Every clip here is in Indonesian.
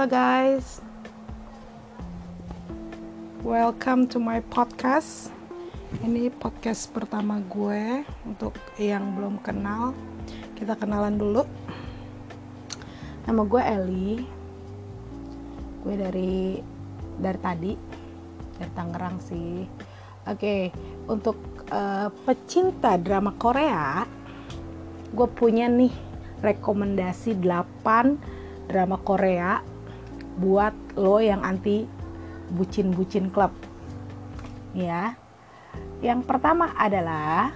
Halo guys, welcome to my podcast. Ini podcast pertama gue untuk yang belum kenal. Kita kenalan dulu. Nama gue Eli. Gue dari dari tadi dari Tangerang sih. Oke, untuk uh, pecinta drama Korea, gue punya nih rekomendasi 8 drama Korea buat lo yang anti bucin-bucin klub. Ya. Yang pertama adalah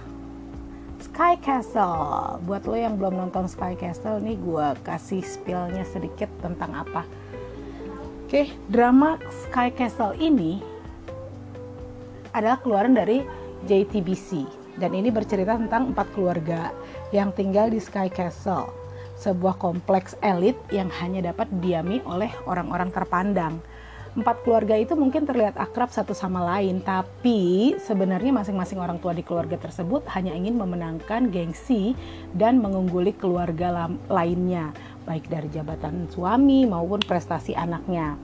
Sky Castle. Buat lo yang belum nonton Sky Castle nih gue kasih spillnya sedikit tentang apa. Oke, drama Sky Castle ini adalah keluaran dari JTBC dan ini bercerita tentang empat keluarga yang tinggal di Sky Castle, sebuah kompleks elit yang hanya dapat diami oleh orang-orang terpandang. Empat keluarga itu mungkin terlihat akrab satu sama lain, tapi sebenarnya masing-masing orang tua di keluarga tersebut hanya ingin memenangkan gengsi dan mengungguli keluarga lainnya, baik dari jabatan suami maupun prestasi anaknya.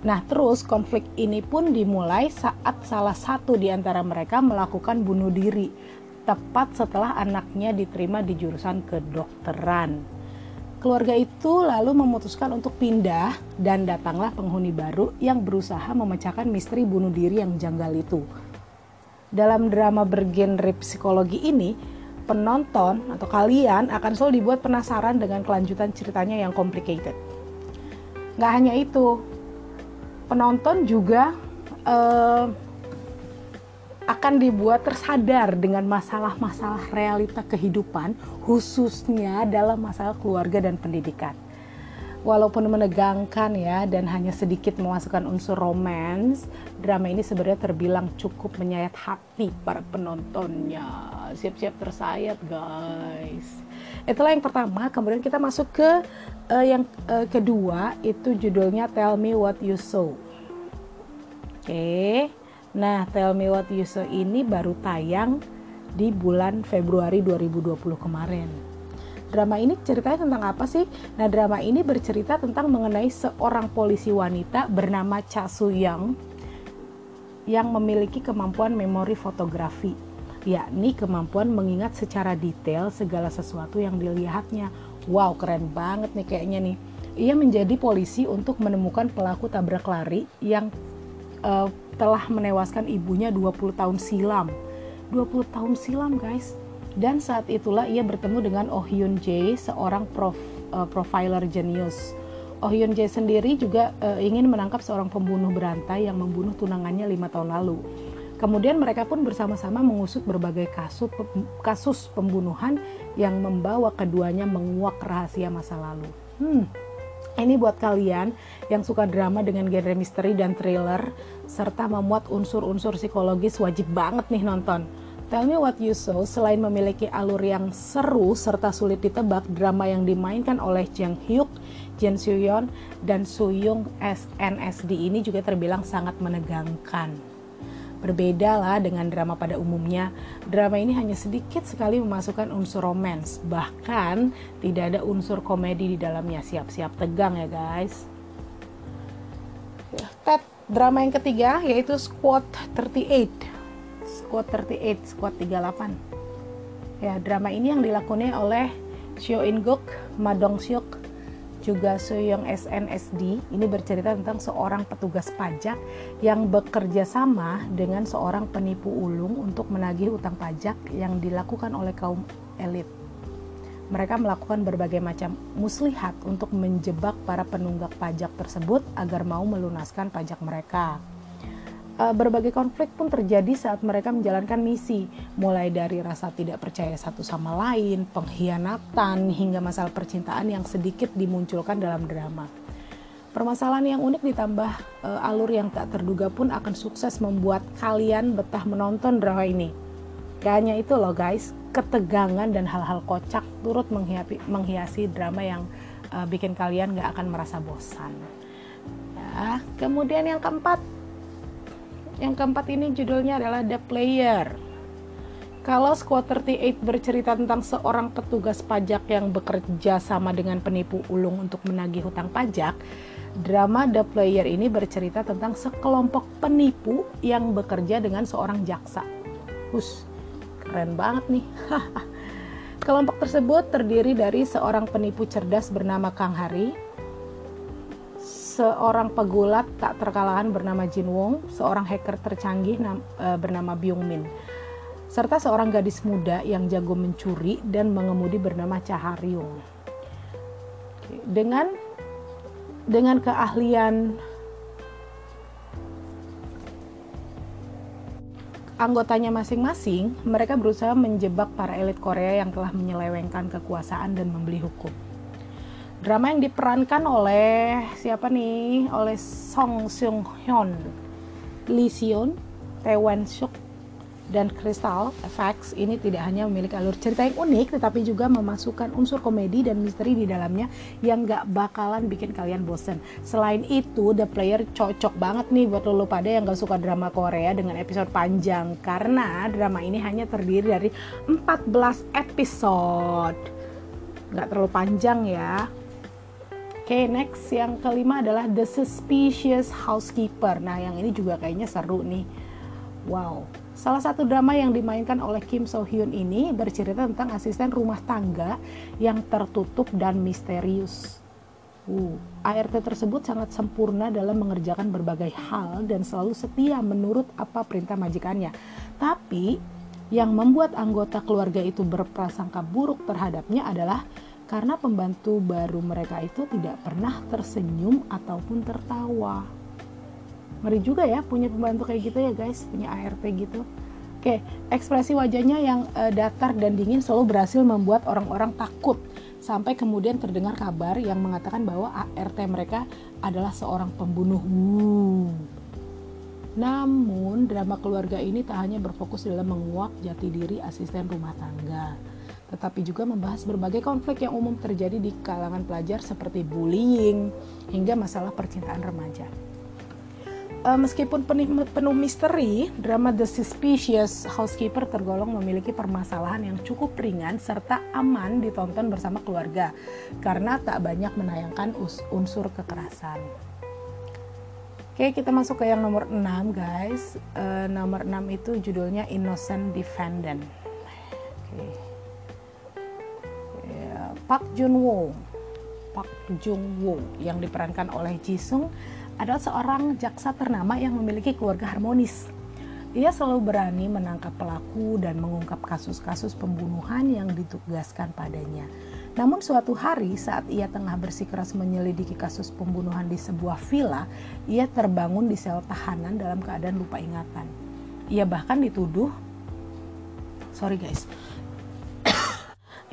Nah, terus konflik ini pun dimulai saat salah satu di antara mereka melakukan bunuh diri, tepat setelah anaknya diterima di jurusan kedokteran. Keluarga itu lalu memutuskan untuk pindah dan datanglah penghuni baru yang berusaha memecahkan misteri bunuh diri yang janggal itu. Dalam drama bergenre psikologi ini, penonton atau kalian akan selalu dibuat penasaran dengan kelanjutan ceritanya yang complicated. Gak hanya itu, penonton juga uh, akan dibuat tersadar dengan masalah-masalah realita kehidupan, khususnya dalam masalah keluarga dan pendidikan. Walaupun menegangkan ya dan hanya sedikit memasukkan unsur romans, drama ini sebenarnya terbilang cukup menyayat hati para penontonnya. Siap-siap tersayat guys. Itulah yang pertama. Kemudian kita masuk ke uh, yang uh, kedua itu judulnya Tell Me What You Saw. Oke. Okay. Nah, Tell Me What You Saw ini baru tayang di bulan Februari 2020 kemarin. Drama ini ceritanya tentang apa sih? Nah, drama ini bercerita tentang mengenai seorang polisi wanita bernama Cha Soo Young yang memiliki kemampuan memori fotografi, yakni kemampuan mengingat secara detail segala sesuatu yang dilihatnya. Wow, keren banget nih kayaknya nih. Ia menjadi polisi untuk menemukan pelaku tabrak lari yang uh, telah menewaskan ibunya 20 tahun silam. 20 tahun silam, guys dan saat itulah ia bertemu dengan Oh Hyun Jae, seorang prof, uh, profiler jenius. Oh Hyun Jae sendiri juga uh, ingin menangkap seorang pembunuh berantai yang membunuh tunangannya lima tahun lalu. Kemudian mereka pun bersama-sama mengusut berbagai kasus, kasus pembunuhan yang membawa keduanya menguak rahasia masa lalu. Hmm, ini buat kalian yang suka drama dengan genre misteri dan thriller serta memuat unsur-unsur psikologis wajib banget nih nonton. Tell Me What You Saw selain memiliki alur yang seru serta sulit ditebak, drama yang dimainkan oleh Jang Hyuk, Jin Soo-yeon, dan Soo-young SNSD ini juga terbilang sangat menegangkan. Berbeda lah dengan drama pada umumnya, drama ini hanya sedikit sekali memasukkan unsur romance, bahkan tidak ada unsur komedi di dalamnya. Siap-siap tegang ya guys. Drama yang ketiga yaitu Squad 38 Squad 38, Squad 38. Ya, drama ini yang dilakoni oleh Seo In Guk, Ma Dong Seok, juga Soyoung SNSD. Ini bercerita tentang seorang petugas pajak yang bekerja sama dengan seorang penipu ulung untuk menagih utang pajak yang dilakukan oleh kaum elit. Mereka melakukan berbagai macam muslihat untuk menjebak para penunggak pajak tersebut agar mau melunaskan pajak mereka uh, berbagai konflik pun terjadi saat mereka menjalankan misi, mulai dari rasa tidak percaya satu sama lain, pengkhianatan, hingga masalah percintaan yang sedikit dimunculkan dalam drama. Permasalahan yang unik ditambah uh, alur yang tak terduga pun akan sukses membuat kalian betah menonton drama ini. Gak itu loh guys, ketegangan dan hal-hal kocak turut menghiasi, menghiasi drama yang uh, bikin kalian gak akan merasa bosan. Ya, kemudian yang keempat, yang keempat ini judulnya adalah The Player. Kalau Squad 38 bercerita tentang seorang petugas pajak yang bekerja sama dengan penipu ulung untuk menagih hutang pajak, drama The Player ini bercerita tentang sekelompok penipu yang bekerja dengan seorang jaksa. Keren banget nih. Kelompok tersebut terdiri dari seorang penipu cerdas bernama Kang Hari, seorang pegulat tak terkalahkan bernama Jin Wong, seorang hacker tercanggih e, bernama Byung Min serta seorang gadis muda yang jago mencuri dan mengemudi bernama Caharyung. Dengan dengan keahlian anggotanya masing-masing, mereka berusaha menjebak para elit Korea yang telah menyelewengkan kekuasaan dan membeli hukum. Drama yang diperankan oleh siapa nih? Oleh Song Seung Hyun, Lee Seon, Tae Wan Suk, dan Crystal FX ini tidak hanya memiliki alur cerita yang unik tetapi juga memasukkan unsur komedi dan misteri di dalamnya yang gak bakalan bikin kalian bosen. Selain itu The Player cocok banget nih buat lo pada yang gak suka drama Korea dengan episode panjang. Karena drama ini hanya terdiri dari 14 episode. Gak terlalu panjang ya. Oke, okay, next. Yang kelima adalah The Suspicious Housekeeper. Nah, yang ini juga kayaknya seru nih. Wow, Salah satu drama yang dimainkan oleh Kim So Hyun ini bercerita tentang asisten rumah tangga yang tertutup dan misterius. Uh, ART tersebut sangat sempurna dalam mengerjakan berbagai hal dan selalu setia menurut apa perintah majikannya. Tapi yang membuat anggota keluarga itu berprasangka buruk terhadapnya adalah karena pembantu baru mereka itu tidak pernah tersenyum ataupun tertawa ngeri juga ya punya pembantu kayak gitu ya guys. Punya ART gitu. Oke, ekspresi wajahnya yang uh, datar dan dingin selalu berhasil membuat orang-orang takut. Sampai kemudian terdengar kabar yang mengatakan bahwa ART mereka adalah seorang pembunuh. Namun, drama keluarga ini tak hanya berfokus dalam menguak jati diri asisten rumah tangga, tetapi juga membahas berbagai konflik yang umum terjadi di kalangan pelajar seperti bullying hingga masalah percintaan remaja uh, meskipun penuh, penuh misteri, drama The Suspicious Housekeeper tergolong memiliki permasalahan yang cukup ringan serta aman ditonton bersama keluarga karena tak banyak menayangkan unsur kekerasan. Oke, kita masuk ke yang nomor 6, guys. Uh, nomor 6 itu judulnya Innocent Defendant. Oke. Ya, Park Jun Woo. Park Jung Woo yang diperankan oleh Jisung adalah seorang jaksa ternama yang memiliki keluarga harmonis. Ia selalu berani menangkap pelaku dan mengungkap kasus-kasus pembunuhan yang ditugaskan padanya. Namun suatu hari saat ia tengah bersikeras menyelidiki kasus pembunuhan di sebuah villa, ia terbangun di sel tahanan dalam keadaan lupa ingatan. Ia bahkan dituduh Sorry guys.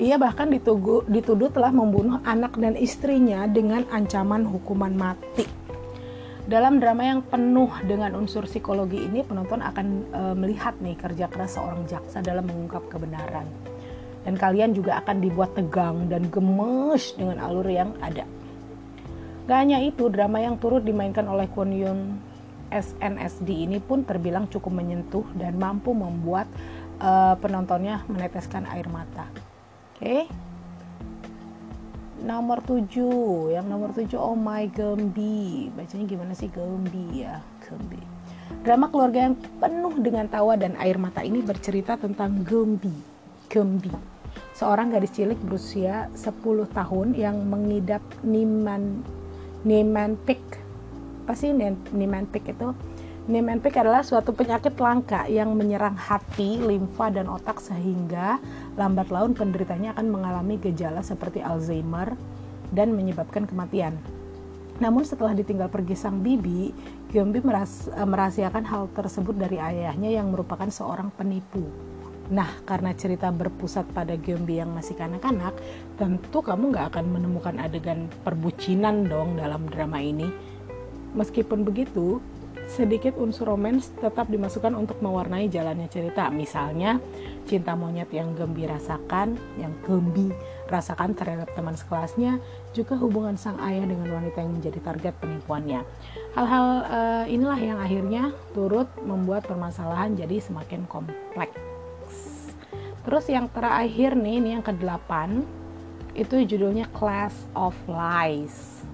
ia bahkan dituduh, dituduh telah membunuh anak dan istrinya dengan ancaman hukuman mati. Dalam drama yang penuh dengan unsur psikologi ini, penonton akan e, melihat nih kerja keras seorang jaksa dalam mengungkap kebenaran. Dan kalian juga akan dibuat tegang dan gemes dengan alur yang ada. Gak hanya itu, drama yang turut dimainkan oleh Kwon Yoon SNSD ini pun terbilang cukup menyentuh dan mampu membuat e, penontonnya meneteskan air mata. Oke. Okay? Nomor 7 yang nomor 7 oh my Gembi bacanya gimana sih Gembi ya? Gembi drama keluarga yang penuh dengan tawa dan air mata ini bercerita tentang Gembi Gembi seorang gadis cilik berusia 10 tahun yang mengidap Niman Niman Pik apa sih Niman Pik itu Niemann-Pick adalah suatu penyakit langka yang menyerang hati, limfa, dan otak sehingga lambat laun penderitanya akan mengalami gejala seperti Alzheimer dan menyebabkan kematian. Namun setelah ditinggal pergi sang bibi, Gyombi meras eh, merahasiakan hal tersebut dari ayahnya yang merupakan seorang penipu. Nah, karena cerita berpusat pada Gyombi yang masih kanak-kanak, tentu kamu nggak akan menemukan adegan perbucinan dong dalam drama ini. Meskipun begitu, sedikit unsur romans tetap dimasukkan untuk mewarnai jalannya cerita. Misalnya, cinta monyet yang Gembi rasakan, yang Gembi rasakan terhadap teman sekelasnya, juga hubungan sang ayah dengan wanita yang menjadi target penipuannya. Hal-hal uh, inilah yang akhirnya turut membuat permasalahan jadi semakin kompleks. terus yang terakhir nih ini yang ke-8 itu judulnya Class of Lies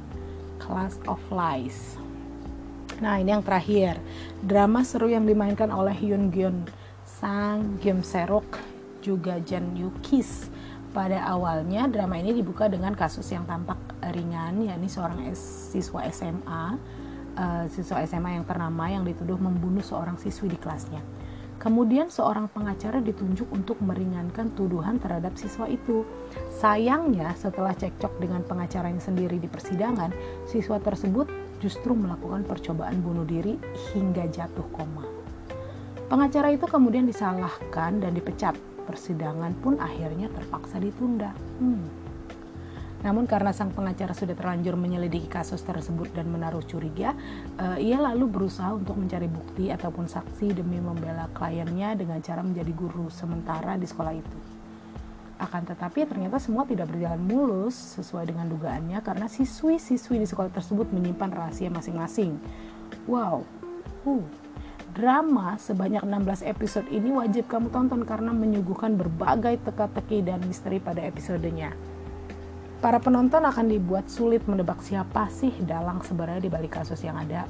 Class of Lies nah ini yang terakhir drama seru yang dimainkan oleh Hyun Gyun Sang Gyeom Serok juga Jan Yukis pada awalnya drama ini dibuka dengan kasus yang tampak ringan yakni seorang siswa SMA uh, siswa SMA yang ternama yang dituduh membunuh seorang siswi di kelasnya. Kemudian seorang pengacara ditunjuk untuk meringankan tuduhan terhadap siswa itu. Sayangnya setelah cekcok dengan pengacaranya sendiri di persidangan, siswa tersebut justru melakukan percobaan bunuh diri hingga jatuh koma. Pengacara itu kemudian disalahkan dan dipecat. Persidangan pun akhirnya terpaksa ditunda. Hmm. Namun karena sang pengacara sudah terlanjur menyelidiki kasus tersebut dan menaruh curiga, uh, ia lalu berusaha untuk mencari bukti ataupun saksi demi membela kliennya dengan cara menjadi guru sementara di sekolah itu. Akan tetapi ternyata semua tidak berjalan mulus sesuai dengan dugaannya karena siswi-siswi di sekolah tersebut menyimpan rahasia masing-masing. Wow, uh, drama sebanyak 16 episode ini wajib kamu tonton karena menyuguhkan berbagai teka-teki dan misteri pada episodenya. Para penonton akan dibuat sulit menebak siapa sih dalang sebenarnya di balik kasus yang ada,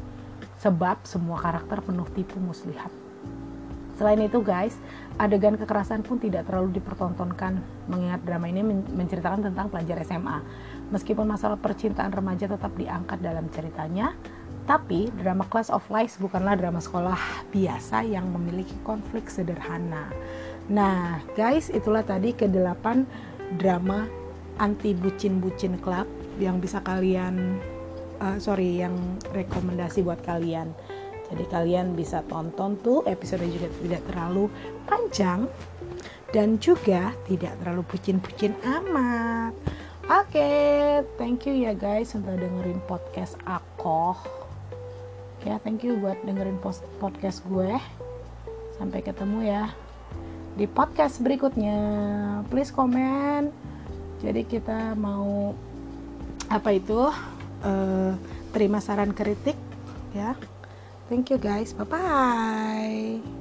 sebab semua karakter penuh tipu muslihat. Selain itu guys, adegan kekerasan pun tidak terlalu dipertontonkan mengingat drama ini menceritakan tentang pelajar SMA. Meskipun masalah percintaan remaja tetap diangkat dalam ceritanya, tapi drama Class of Lies bukanlah drama sekolah biasa yang memiliki konflik sederhana. Nah guys, itulah tadi ke-8 drama anti bucin-bucin club yang bisa kalian uh, sorry yang rekomendasi buat kalian. Jadi kalian bisa tonton tuh episode juga tidak terlalu panjang dan juga tidak terlalu bucin-bucin amat. Oke okay, thank you ya guys untuk dengerin podcast aku. Ya thank you buat dengerin podcast gue. Sampai ketemu ya di podcast berikutnya. Please comment jadi kita mau apa itu uh, terima saran kritik ya. Thank you guys. Bye bye